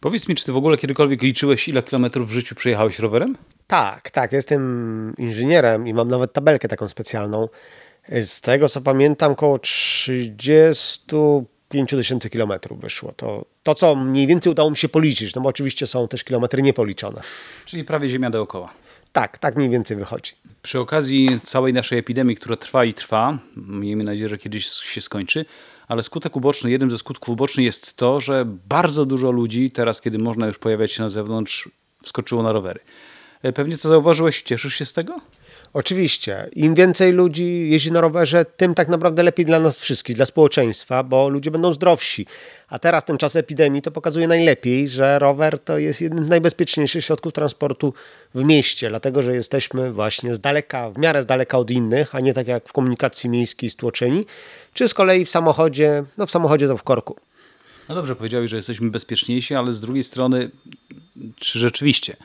Powiedz mi, czy ty w ogóle kiedykolwiek liczyłeś, ile kilometrów w życiu przejechałeś rowerem? Tak, tak. Jestem inżynierem i mam nawet tabelkę taką specjalną. Z tego co pamiętam, około 35 tysięcy kilometrów wyszło. To, to, co mniej więcej udało mi się policzyć, no bo oczywiście są też kilometry niepoliczone. Czyli prawie ziemia dookoła. Tak, tak mniej więcej wychodzi. Przy okazji całej naszej epidemii, która trwa i trwa, miejmy nadzieję, że kiedyś się skończy, ale skutek uboczny, jednym ze skutków ubocznych jest to, że bardzo dużo ludzi teraz, kiedy można już pojawiać się na zewnątrz, wskoczyło na rowery. E, pewnie to zauważyłeś, cieszysz się z tego? Oczywiście. Im więcej ludzi jeździ na rowerze, tym tak naprawdę lepiej dla nas wszystkich, dla społeczeństwa, bo ludzie będą zdrowsi. A teraz ten czas epidemii to pokazuje najlepiej, że rower to jest jeden z najbezpieczniejszych środków transportu w mieście, dlatego że jesteśmy właśnie z daleka, w miarę z daleka od innych, a nie tak jak w komunikacji miejskiej stłoczeni, czy z kolei w samochodzie, no w samochodzie to w korku. No dobrze, powiedziałeś, że jesteśmy bezpieczniejsi, ale z drugiej strony, czy rzeczywiście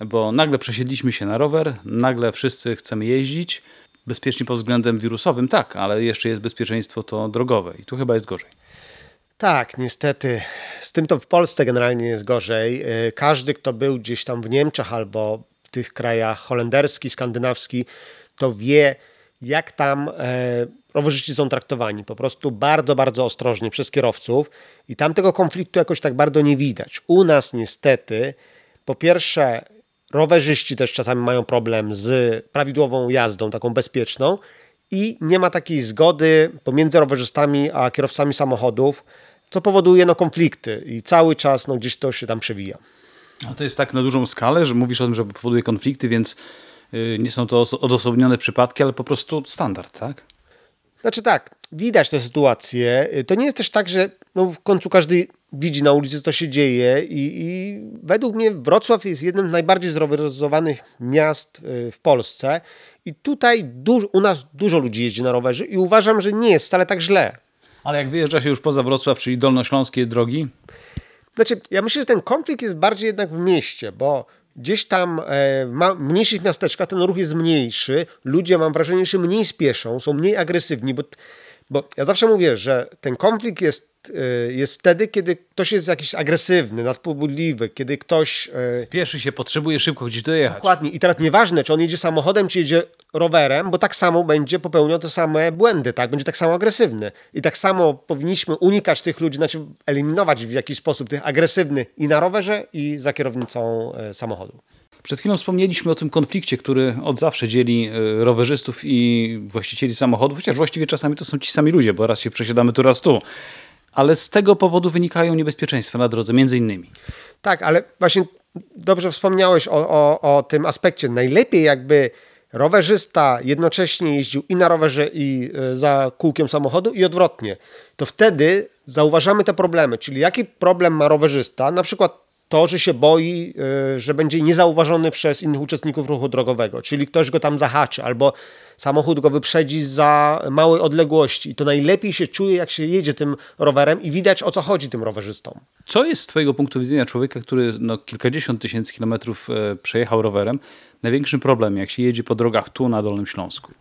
bo nagle przesiedliśmy się na rower, nagle wszyscy chcemy jeździć. Bezpiecznie pod względem wirusowym, tak, ale jeszcze jest bezpieczeństwo to drogowe i tu chyba jest gorzej. Tak, niestety. Z tym to w Polsce generalnie jest gorzej. E, każdy, kto był gdzieś tam w Niemczech albo w tych krajach holenderski, skandynawski, to wie, jak tam e, rowerzyści są traktowani. Po prostu bardzo, bardzo ostrożnie przez kierowców i tam tego konfliktu jakoś tak bardzo nie widać. U nas niestety, po pierwsze, Rowerzyści też czasami mają problem z prawidłową jazdą, taką bezpieczną i nie ma takiej zgody pomiędzy rowerzystami a kierowcami samochodów, co powoduje no, konflikty i cały czas no, gdzieś to się tam przewija. A to jest tak na dużą skalę, że mówisz o tym, że powoduje konflikty, więc yy, nie są to odosobnione przypadki, ale po prostu standard, tak? Znaczy tak, widać tę sytuację. To nie jest też tak, że no w końcu każdy widzi na ulicy, co się dzieje i, i według mnie Wrocław jest jednym z najbardziej zroweryzowanych miast y, w Polsce i tutaj u nas dużo ludzi jeździ na rowerze i uważam, że nie jest wcale tak źle. Ale jak wyjeżdża się już poza Wrocław, czyli dolnośląskie drogi? Znaczy, ja myślę, że ten konflikt jest bardziej jednak w mieście, bo gdzieś tam e, w mniejszych miasteczkach ten ruch jest mniejszy, ludzie mam wrażenie, że mniej spieszą, są mniej agresywni, bo, bo ja zawsze mówię, że ten konflikt jest Y, jest wtedy, kiedy ktoś jest jakiś agresywny, nadpobudliwy, kiedy ktoś... Y, Spieszy się, potrzebuje szybko gdzieś dojechać. Dokładnie. I teraz nieważne, czy on jedzie samochodem, czy jedzie rowerem, bo tak samo będzie popełniał te same błędy, tak? Będzie tak samo agresywny. I tak samo powinniśmy unikać tych ludzi, znaczy eliminować w jakiś sposób tych agresywnych i na rowerze, i za kierownicą e, samochodu. Przed chwilą wspomnieliśmy o tym konflikcie, który od zawsze dzieli e, rowerzystów i właścicieli samochodów, chociaż właściwie czasami to są ci sami ludzie, bo raz się przesiadamy tu, raz tu ale z tego powodu wynikają niebezpieczeństwa na drodze, między innymi. Tak, ale właśnie dobrze wspomniałeś o, o, o tym aspekcie. Najlepiej jakby rowerzysta jednocześnie jeździł i na rowerze, i e, za kółkiem samochodu, i odwrotnie. To wtedy zauważamy te problemy, czyli jaki problem ma rowerzysta, na przykład to, że się boi, y, że będzie niezauważony przez innych uczestników ruchu drogowego, czyli ktoś go tam zahaczy, albo samochód go wyprzedzi za małej odległości. I to najlepiej się czuje, jak się jedzie tym rowerem i widać o co chodzi tym rowerzystom. Co jest z Twojego punktu widzenia człowieka, który no, kilkadziesiąt tysięcy kilometrów e, przejechał rowerem, największym problemem, jak się jedzie po drogach tu na Dolnym Śląsku?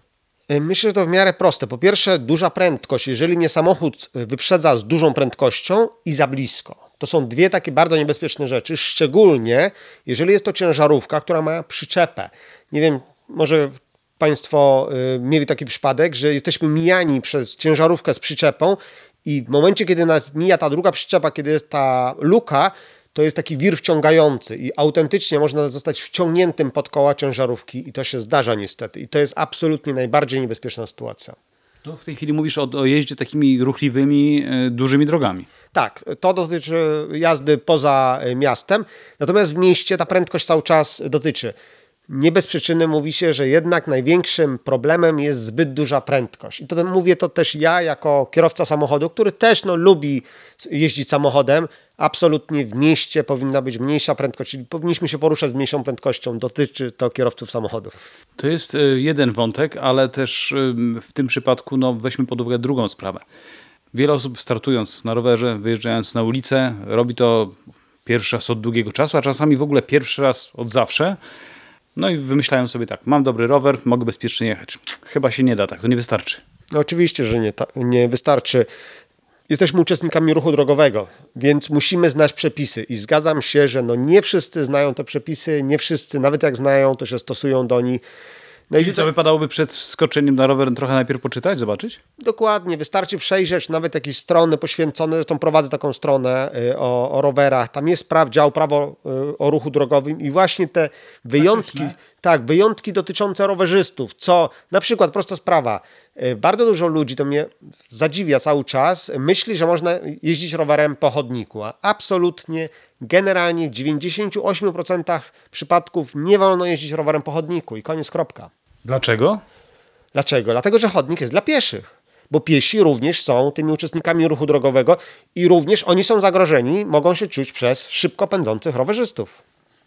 E, myślę, że to w miarę proste. Po pierwsze, duża prędkość. Jeżeli mnie samochód wyprzedza z dużą prędkością i za blisko, to są dwie takie bardzo niebezpieczne rzeczy, szczególnie jeżeli jest to ciężarówka, która ma przyczepę. Nie wiem, może Państwo y, mieli taki przypadek, że jesteśmy mijani przez ciężarówkę z przyczepą i w momencie, kiedy nas mija ta druga przyczepa, kiedy jest ta luka, to jest taki wir wciągający i autentycznie można zostać wciągniętym pod koła ciężarówki i to się zdarza niestety. I to jest absolutnie najbardziej niebezpieczna sytuacja. To w tej chwili mówisz o, o jeździe takimi ruchliwymi, e, dużymi drogami. Tak, to dotyczy jazdy poza e, miastem, natomiast w mieście ta prędkość cały czas dotyczy. Nie bez przyczyny mówi się, że jednak największym problemem jest zbyt duża prędkość. I to mówię to też ja, jako kierowca samochodu, który też no, lubi jeździć samochodem, absolutnie w mieście powinna być mniejsza prędkość, czyli powinniśmy się poruszać z mniejszą prędkością. Dotyczy to kierowców samochodów. To jest e, jeden wątek, ale też e, w tym przypadku no, weźmy pod uwagę drugą sprawę. Wiele osób startując na rowerze, wyjeżdżając na ulicę, robi to pierwszy raz od długiego czasu, a czasami w ogóle pierwszy raz od zawsze. No i wymyślają sobie tak, mam dobry rower, mogę bezpiecznie jechać. Chyba się nie da tak, to nie wystarczy. No oczywiście, że nie, nie wystarczy jesteśmy uczestnikami ruchu drogowego, więc musimy znać przepisy i zgadzam się, że no nie wszyscy znają te przepisy, nie wszyscy, nawet jak znają, to się stosują do nich. No i co wypadałoby przed skoczeniem na rower trochę najpierw poczytać, zobaczyć? Dokładnie, wystarczy przejrzeć nawet jakieś strony poświęcone, zresztą prowadzę taką stronę y, o, o rowerach, tam jest praw, dział prawo y, o ruchu drogowym i właśnie te wyjątki, tak, wyjątki dotyczące rowerzystów, co na przykład, prosta sprawa, y, bardzo dużo ludzi, to mnie zadziwia cały czas, myśli, że można jeździć rowerem po chodniku, a absolutnie, generalnie w 98% przypadków nie wolno jeździć rowerem po chodniku i koniec, kropka. Dlaczego? Dlaczego? Dlatego, że chodnik jest dla pieszych. Bo piesi również są tymi uczestnikami ruchu drogowego i również oni są zagrożeni, mogą się czuć przez szybko pędzących rowerzystów.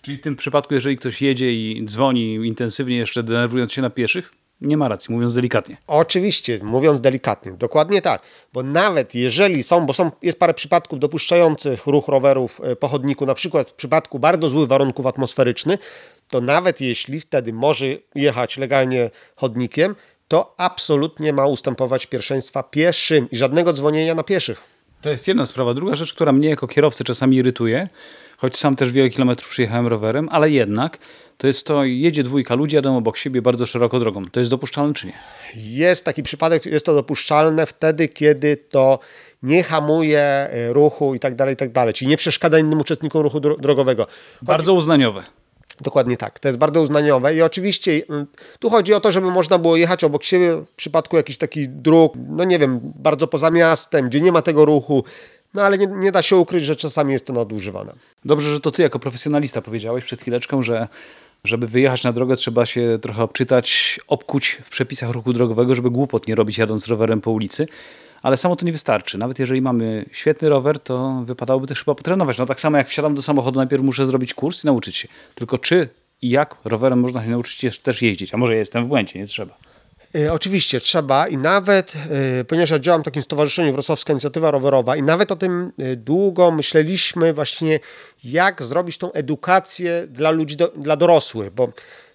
Czyli w tym przypadku, jeżeli ktoś jedzie i dzwoni intensywnie, jeszcze denerwując się na pieszych, nie ma racji, mówiąc delikatnie. Oczywiście, mówiąc delikatnie, dokładnie tak. Bo nawet jeżeli są, bo są, jest parę przypadków dopuszczających ruch rowerów e, po chodniku, na przykład w przypadku bardzo złych warunków atmosferycznych, to nawet jeśli wtedy może jechać legalnie chodnikiem, to absolutnie ma ustępować pierwszeństwa pieszym i żadnego dzwonienia na pieszych. To jest jedna sprawa. Druga rzecz, która mnie jako kierowcę czasami irytuje, choć sam też wiele kilometrów przyjechałem rowerem, ale jednak to jest to, jedzie dwójka ludzi, jadą obok siebie bardzo szeroko drogą. To jest dopuszczalne czy nie? Jest taki przypadek, jest to dopuszczalne wtedy, kiedy to nie hamuje e, ruchu i tak dalej, i tak dalej. Czyli nie przeszkadza innym uczestnikom ruchu drogowego. Bardzo uznaniowe. Dokładnie tak. To jest bardzo uznaniowe i oczywiście mm, tu chodzi o to, żeby można było jechać obok siebie w przypadku jakichś takich dróg, no nie wiem, bardzo poza miastem, gdzie nie ma tego ruchu, no ale nie, nie da się ukryć, że czasami jest to nadużywane. Dobrze, że to ty jako profesjonalista powiedziałeś przed chwileczką, że żeby wyjechać na drogę, trzeba się trochę obczytać, obkuć w przepisach ruchu drogowego, żeby głupot nie robić jadąc rowerem po ulicy. Ale samo to nie wystarczy. Nawet jeżeli mamy świetny rower, to wypadałoby też chyba potrenować. No tak samo jak wsiadam do samochodu, najpierw muszę zrobić kurs i nauczyć się. Tylko czy i jak rowerem można się nauczyć też jeździć? A może jestem w błędzie, nie trzeba. E, oczywiście trzeba i nawet, e, ponieważ ja działam w takim stowarzyszeniu Wrocławska Inicjatywa Rowerowa i nawet o tym e, długo myśleliśmy właśnie, jak zrobić tą edukację dla ludzi, do, dla dorosłych, bo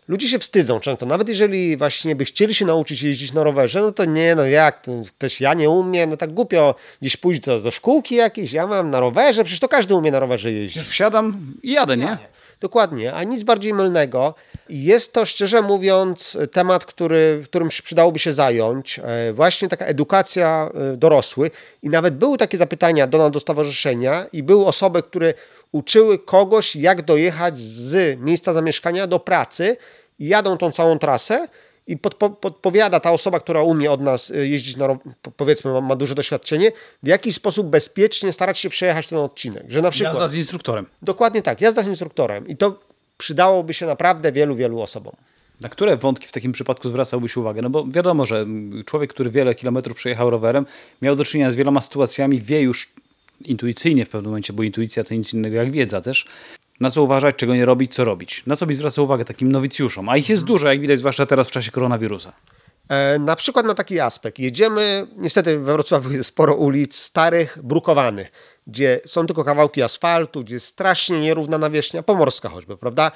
ludzie się wstydzą często, nawet jeżeli właśnie by chcieli się nauczyć jeździć na rowerze, no to nie, no jak, też ja nie umiem, no tak głupio gdzieś pójść do, do szkółki jakiejś, ja mam na rowerze, przecież to każdy umie na rowerze jeździć. Wsiadam i jadę, nie? Dokładnie, a nic bardziej mylnego. Jest to szczerze mówiąc temat, który, którym przydałoby się zająć. E, właśnie taka edukacja e, dorosłych. I nawet były takie zapytania do nas do stowarzyszenia i były osoby, które uczyły kogoś, jak dojechać z miejsca zamieszkania do pracy i jadą tą całą trasę i podpo, podpowiada ta osoba, która umie od nas y, jeździć, na, powiedzmy, ma, ma, duże doświadczenie, w jaki sposób bezpiecznie starać się przejechać ten odcinek. Że na przykład, jazda z instruktorem. Dokładnie tak, jazda z instruktorem. I to przydałoby się naprawdę wielu, wielu osobom. Na które wątki w takim przypadku zwracałbyś uwagę? No bo wiadomo, że człowiek, który wiele kilometrów przejechał rowerem, miał do czynienia z wieloma sytuacjami, wie już intuicyjnie w pewnym momencie, bo intuicja to nic innego jak wiedza też, na co uważać, czego nie robić, co robić. Na co byś zwracał uwagę takim nowicjuszom? A ich jest dużo, jak widać, zwłaszcza teraz w czasie koronawirusa. E, na przykład na taki aspekt. Jedziemy, niestety we Wrocławiu jest sporo ulic starych, brukowanych, gdzie są tylko kawałki asfaltu, gdzie jest strasznie nierówna nawierzchnia, pomorska choćby, prawda?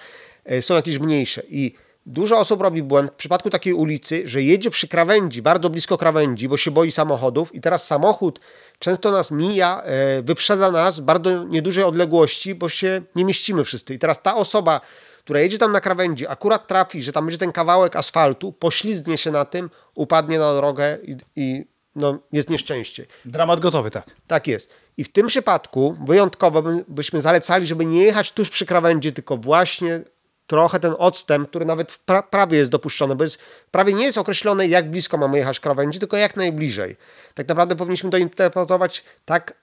E, są jakieś mniejsze i Dużo osób robi błąd w przypadku takiej ulicy, że jedzie przy krawędzi, bardzo blisko krawędzi, bo się boi samochodów i teraz samochód często nas mija, e, wyprzedza nas bardzo niedużej odległości, bo się nie mieścimy wszyscy. I teraz ta osoba, która jedzie tam na krawędzi, akurat trafi, że tam będzie ten kawałek asfaltu, poślizgnie się na tym, upadnie na drogę i, i no, jest nieszczęście. Dramat gotowy, tak. Tak jest. I w tym przypadku wyjątkowo byśmy zalecali, żeby nie jechać tuż przy krawędzi, tylko właśnie trochę ten odstęp, który nawet w pra prawie jest dopuszczony, bo jest, prawie nie jest określone, jak blisko mamy jechać krawędzi, tylko jak najbliżej. Tak naprawdę powinniśmy to interpretować tak,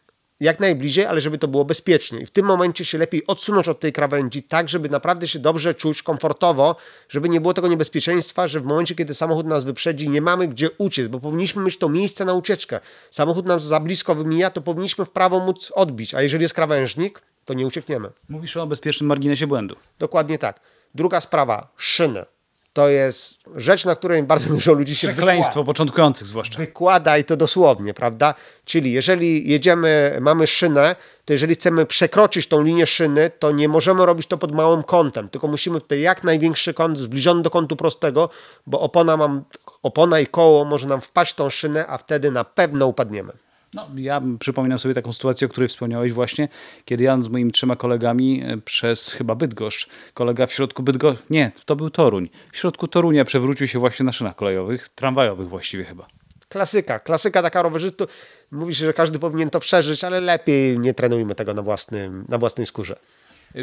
jak najbliżej, ale żeby to było bezpiecznie. I w tym momencie się lepiej odsunąć od tej krawędzi, tak, żeby naprawdę się dobrze czuć, komfortowo, żeby nie było tego niebezpieczeństwa, że w momencie, kiedy samochód nas wyprzedzi, nie mamy gdzie uciec, bo powinniśmy mieć to miejsce na ucieczkę. Samochód nam za blisko wymija, to powinniśmy w prawo móc odbić, a jeżeli jest krawężnik, to nie uciekniemy. Mówisz o bezpiecznym marginesie błędu. Dokładnie tak. Druga sprawa, szyny. To jest rzecz, na której bardzo dużo ludzi się Przekleństwo wykłada. początkujących zwłaszcza. Wykłada i to dosłownie, prawda? Czyli jeżeli jedziemy, mamy szynę, to jeżeli chcemy przekroczyć tą linię szyny, to nie możemy robić to pod małym kątem, tylko musimy tutaj jak największy kąt, zbliżony do kątu prostego, bo opona, mam, opona i koło może nam wpaść tą szynę, a wtedy na pewno upadniemy. No, ja przypominam sobie taką sytuację, o której wspomniałeś właśnie, kiedy ja z moimi trzema kolegami e, przez chyba Bydgoszcz, kolega w środku Bydgoszcz, nie, to był Toruń, w środku Torunia przewrócił się właśnie na szynach kolejowych, tramwajowych właściwie chyba. Klasyka, klasyka taka rowerzystów. Mówi się, że każdy powinien to przeżyć, ale lepiej nie trenujmy tego na, własnym, na własnej skórze.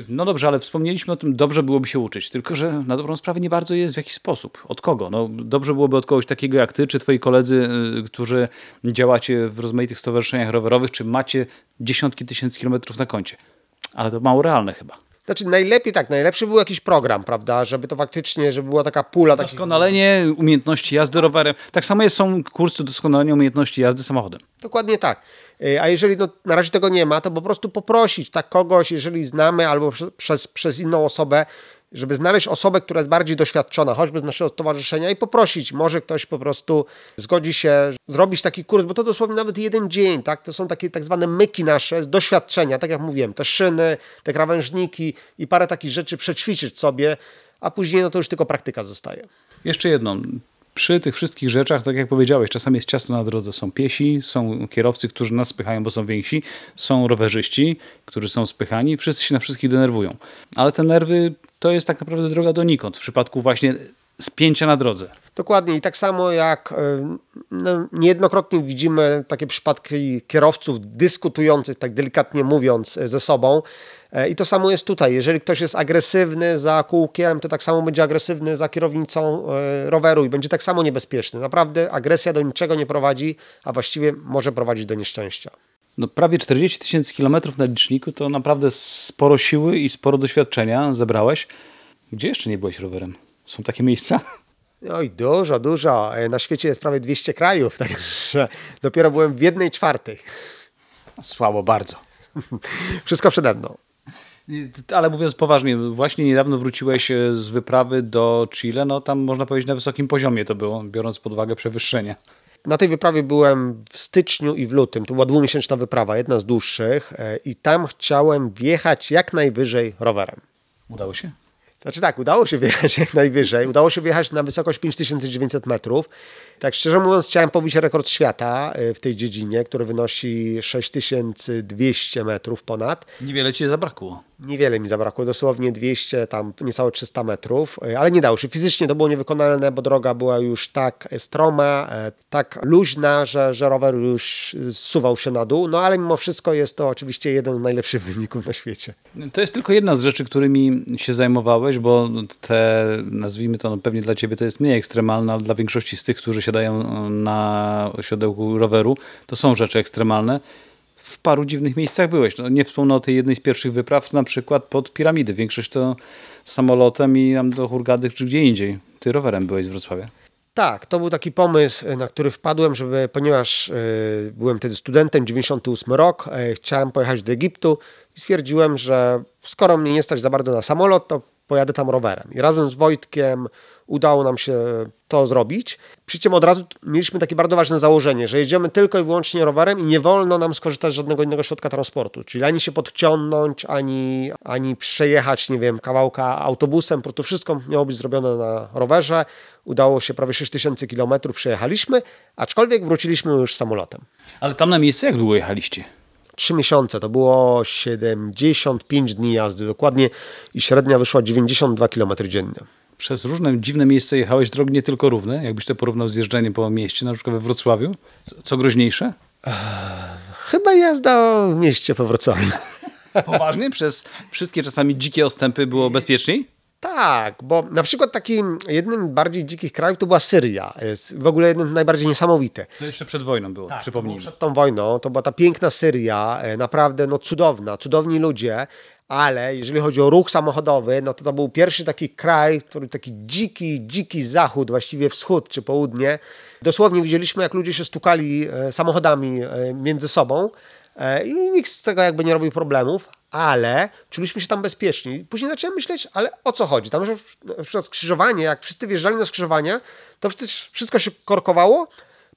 No dobrze, ale wspomnieliśmy o tym, dobrze byłoby się uczyć, tylko że na dobrą sprawę nie bardzo jest w jakiś sposób. Od kogo? No, dobrze byłoby od kogoś takiego jak ty, czy twoi koledzy, y, którzy działacie w rozmaitych stowarzyszeniach rowerowych, czy macie dziesiątki tysięcy kilometrów na koncie. Ale to mało realne chyba. Znaczy najlepiej tak, najlepszy był jakiś program, prawda, żeby to faktycznie, żeby była taka pula. Takich... Doskonalenie umiejętności jazdy rowerem. Tak samo jest, są kursy doskonalenia umiejętności jazdy samochodem. Dokładnie tak. Y, a jeżeli no, na razie tego nie ma, to po prostu poprosić tak kogoś, jeżeli znamy albo przez, przez inną osobę, żeby znaleźć osobę, która jest bardziej doświadczona, choćby z naszego stowarzyszenia i poprosić, może ktoś po prostu zgodzi się zrobić taki kurs, bo to dosłownie nawet jeden dzień, tak? To są takie tak zwane myki nasze doświadczenia, tak jak mówiłem, te szyny, te krawężniki i parę takich rzeczy przećwiczyć sobie, a później no to już tylko praktyka zostaje. Jeszcze jedno, przy tych wszystkich rzeczach, tak jak powiedziałeś, czasami jest ciasno na drodze. Są piesi, są kierowcy, którzy nas spychają, bo są więksi, są rowerzyści, którzy są spychani, wszyscy się na wszystkich denerwują. Ale te nerwy to jest tak naprawdę droga donikąd w przypadku właśnie spięcia na drodze. Dokładnie i tak samo jak e, no, niejednokrotnie widzimy takie przypadki kierowców dyskutujących, tak delikatnie mówiąc, ze sobą. E, I to samo jest tutaj. Jeżeli ktoś jest agresywny za kółkiem, to tak samo będzie agresywny za kierownicą e, roweru i będzie tak samo niebezpieczny. Naprawdę agresja do niczego nie prowadzi, a właściwie może prowadzić do nieszczęścia. No, prawie 40 tysięcy kilometrów na liczniku to naprawdę sporo siły i sporo doświadczenia zebrałeś. Gdzie jeszcze nie byłeś rowerem? Są takie miejsca? Oj, dużo, dużo. E, na świecie jest prawie 200 krajów, także dopiero byłem w jednej czwartej. Słabo bardzo. Wszystko przede mną. Ale mówiąc poważnie, właśnie niedawno wróciłeś e, z wyprawy do Chile, no tam można powiedzieć na wysokim poziomie to było, biorąc pod uwagę przewyższenie. Na tej wyprawie byłem w styczniu i w lutym. To była dwumiesięczna wyprawa, jedna z dłuższych e, i tam chciałem wjechać jak najwyżej rowerem. Udało się? Znaczy tak, udało się wjechać jak najwyżej. Udało się wjechać na wysokość 5900 metrów. Tak szczerze mówiąc, chciałem pobić rekord świata y, w tej dziedzinie, który wynosi 6200 metrów ponad. Niewiele ci zabrakło. Niewiele mi zabrakło, dosłownie 200, tam niecałe 300 metrów, y, ale nie dało się. Fizycznie to było niewykonalne, bo droga była już tak stroma, y, tak luźna, że, że rower już zsuwał się na dół. No ale mimo wszystko jest to oczywiście jeden z najlepszych wyników na świecie. To jest tylko jedna z rzeczy, którymi się zajmowałeś, bo te, nazwijmy to, no pewnie dla ciebie to jest mniej ekstremalne, ale dla większości z tych, którzy siadają na siodełku roweru, to są rzeczy ekstremalne. W paru dziwnych miejscach byłeś. No, nie wspomnę o tej jednej z pierwszych wypraw, na przykład pod piramidy. Większość to samolotem i tam do Hurgady czy gdzie indziej. Ty rowerem byłeś z Wrocławia. Tak, to był taki pomysł, na który wpadłem, żeby, ponieważ y, byłem wtedy studentem, 98 rok, y, chciałem pojechać do Egiptu i stwierdziłem, że skoro mnie nie stać za bardzo na samolot, to pojadę tam rowerem. I razem z Wojtkiem udało nam się to zrobić. Przy czym od razu mieliśmy takie bardzo ważne założenie, że jedziemy tylko i wyłącznie rowerem i nie wolno nam skorzystać z żadnego innego środka transportu. Czyli ani się podciągnąć, ani, ani przejechać, nie wiem, kawałka autobusem. To wszystko miało być zrobione na rowerze. Udało się prawie 6000 km przejechaliśmy, aczkolwiek wróciliśmy już samolotem. Ale tam na miejsce jak długo jechaliście? Trzy miesiące, to było 75 dni jazdy dokładnie i średnia wyszła 92 km dziennie przez różne dziwne miejsca jechałeś, drogi nie tylko równe, jakbyś to porównał z jeżdżeniem po mieście, na przykład we Wrocławiu. Co groźniejsze? Chyba jazda w mieście po Wrocławiu. Poważnie? Przez wszystkie czasami dzikie ostępy było bezpieczniej? Tak, bo na przykład takim jednym bardziej dzikich krajów to była Syria. W ogóle jednym najbardziej niesamowite. To jeszcze przed wojną było, tak, przypomnijmy. Przed tą wojną to była ta piękna Syria, e, naprawdę no cudowna, cudowni ludzie, ale jeżeli chodzi o ruch samochodowy, no to to był pierwszy taki kraj, który taki dziki, dziki zachód, właściwie wschód czy południe. Dosłownie widzieliśmy, jak ludzie się stukali e, samochodami e, między sobą i nikt z tego jakby nie robił problemów, ale czuliśmy się tam bezpieczni. Później zacząłem myśleć, ale o co chodzi? Tam na przykład skrzyżowanie, jak wszyscy wjeżdżali na skrzyżowanie, to wszystko się korkowało,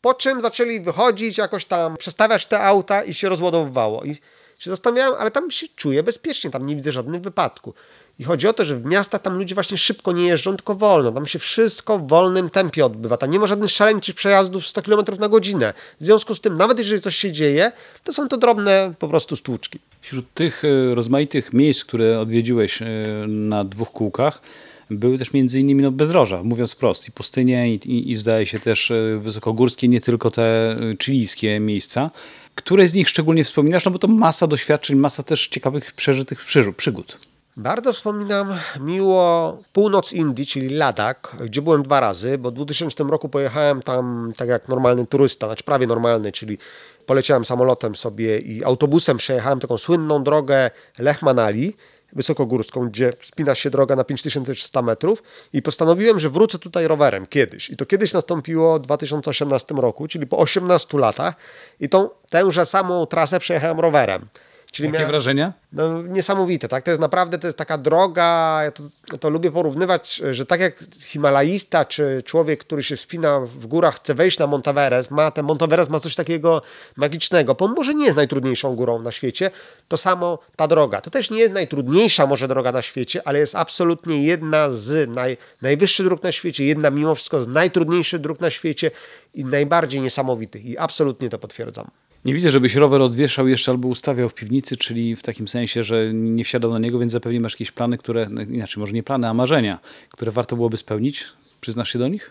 po czym zaczęli wychodzić, jakoś tam przestawiać te auta i się rozładowywało. I się zastanawiałem, ale tam się czuję bezpiecznie, tam nie widzę żadnych wypadków. I chodzi o to, że w miastach tam ludzie właśnie szybko nie jeżdżą, tylko wolno. Tam się wszystko w wolnym tempie odbywa. Tam nie ma żadnych szaleńczych przejazdów 100 km na godzinę. W związku z tym, nawet jeżeli coś się dzieje, to są to drobne po prostu stłuczki. Wśród tych e, rozmaitych miejsc, które odwiedziłeś e, na dwóch kółkach, były też między innymi no, bezdroża, mówiąc wprost, i pustynie, i, i, i zdaje się też e, wysokogórskie, nie tylko te chilijskie miejsca. Które z nich szczególnie wspominasz? No bo to masa doświadczeń, masa też ciekawych przeżytych przygód. Bardzo wspominam miło północ Indii, czyli Ladakh, gdzie byłem dwa razy, bo w 2000 roku pojechałem tam tak jak normalny turysta, znaczy prawie normalny, czyli poleciałem samolotem sobie i autobusem przejechałem taką słynną drogę Lech Manali, wysokogórską, gdzie wspina się droga na 5300 metrów i postanowiłem, że wrócę tutaj rowerem kiedyś. I to kiedyś nastąpiło w 2018 roku, czyli po 18 latach i tą tęże samą trasę przejechałem rowerem. Czyli Jakie miałem, wrażenia? No, niesamowite, tak? To jest naprawdę to jest taka droga, ja to, to lubię porównywać, że tak jak Himalajista, czy człowiek, który się wspina w górach, chce wejść na Monteverest, ma ten Monteverest ma coś takiego magicznego, bo może nie jest najtrudniejszą górą na świecie, to samo ta droga. To też nie jest najtrudniejsza może droga na świecie, ale jest absolutnie jedna z naj, najwyższych dróg na świecie, jedna mimo wszystko z najtrudniejszych dróg na świecie i najbardziej niesamowitych i absolutnie to potwierdzam. Nie widzę, żebyś rower odwieszał jeszcze albo ustawiał w piwnicy, czyli w takim sensie, że nie wsiadał na niego, więc zapewne masz jakieś plany, które, no inaczej może nie plany, a marzenia, które warto byłoby spełnić. Przyznasz się do nich?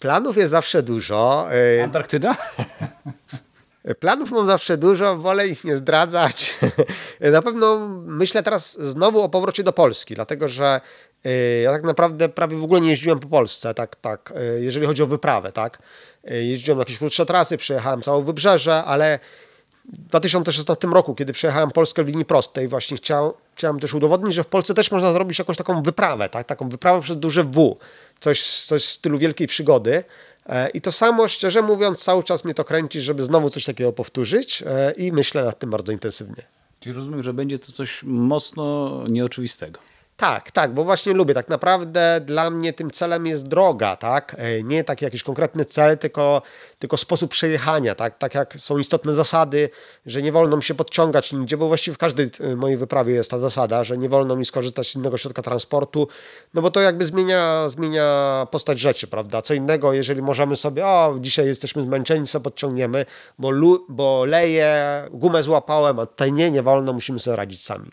Planów jest zawsze dużo. Y, Antarktyda? Planów mam zawsze dużo, wolę ich nie zdradzać. Na pewno myślę teraz znowu o powrocie do Polski, dlatego że ja tak naprawdę prawie w ogóle nie jeździłem po Polsce, tak, tak, y, jeżeli chodzi o wyprawę, tak. Jeździłem jakieś krótsze trasy, przejechałem całe wybrzeże, ale w 2016 roku, kiedy przejechałem Polskę w linii prostej, właśnie chciał, chciałem też udowodnić, że w Polsce też można zrobić jakąś taką wyprawę, tak? taką wyprawę przez duże W, coś, coś w stylu wielkiej przygody. I to samo, szczerze mówiąc, cały czas mnie to kręci, żeby znowu coś takiego powtórzyć i myślę nad tym bardzo intensywnie. Czyli rozumiem, że będzie to coś mocno nieoczywistego. Tak, tak, bo właśnie lubię. Tak naprawdę dla mnie tym celem jest droga, tak? E, nie taki jakiś konkretny cel, tylko, tylko sposób przejechania, tak? Tak jak są istotne zasady, że nie wolno mi się podciągać nigdzie, bo właściwie w każdej e, mojej wyprawie jest ta zasada, że nie wolno mi skorzystać z innego środka transportu, no bo to jakby zmienia, zmienia postać rzeczy, prawda? Co innego, jeżeli możemy sobie, o, dzisiaj jesteśmy zmęczeni, sobie podciągniemy, bo, lu, bo leje, gumę złapałem, a tutaj nie, nie wolno, musimy sobie radzić sami.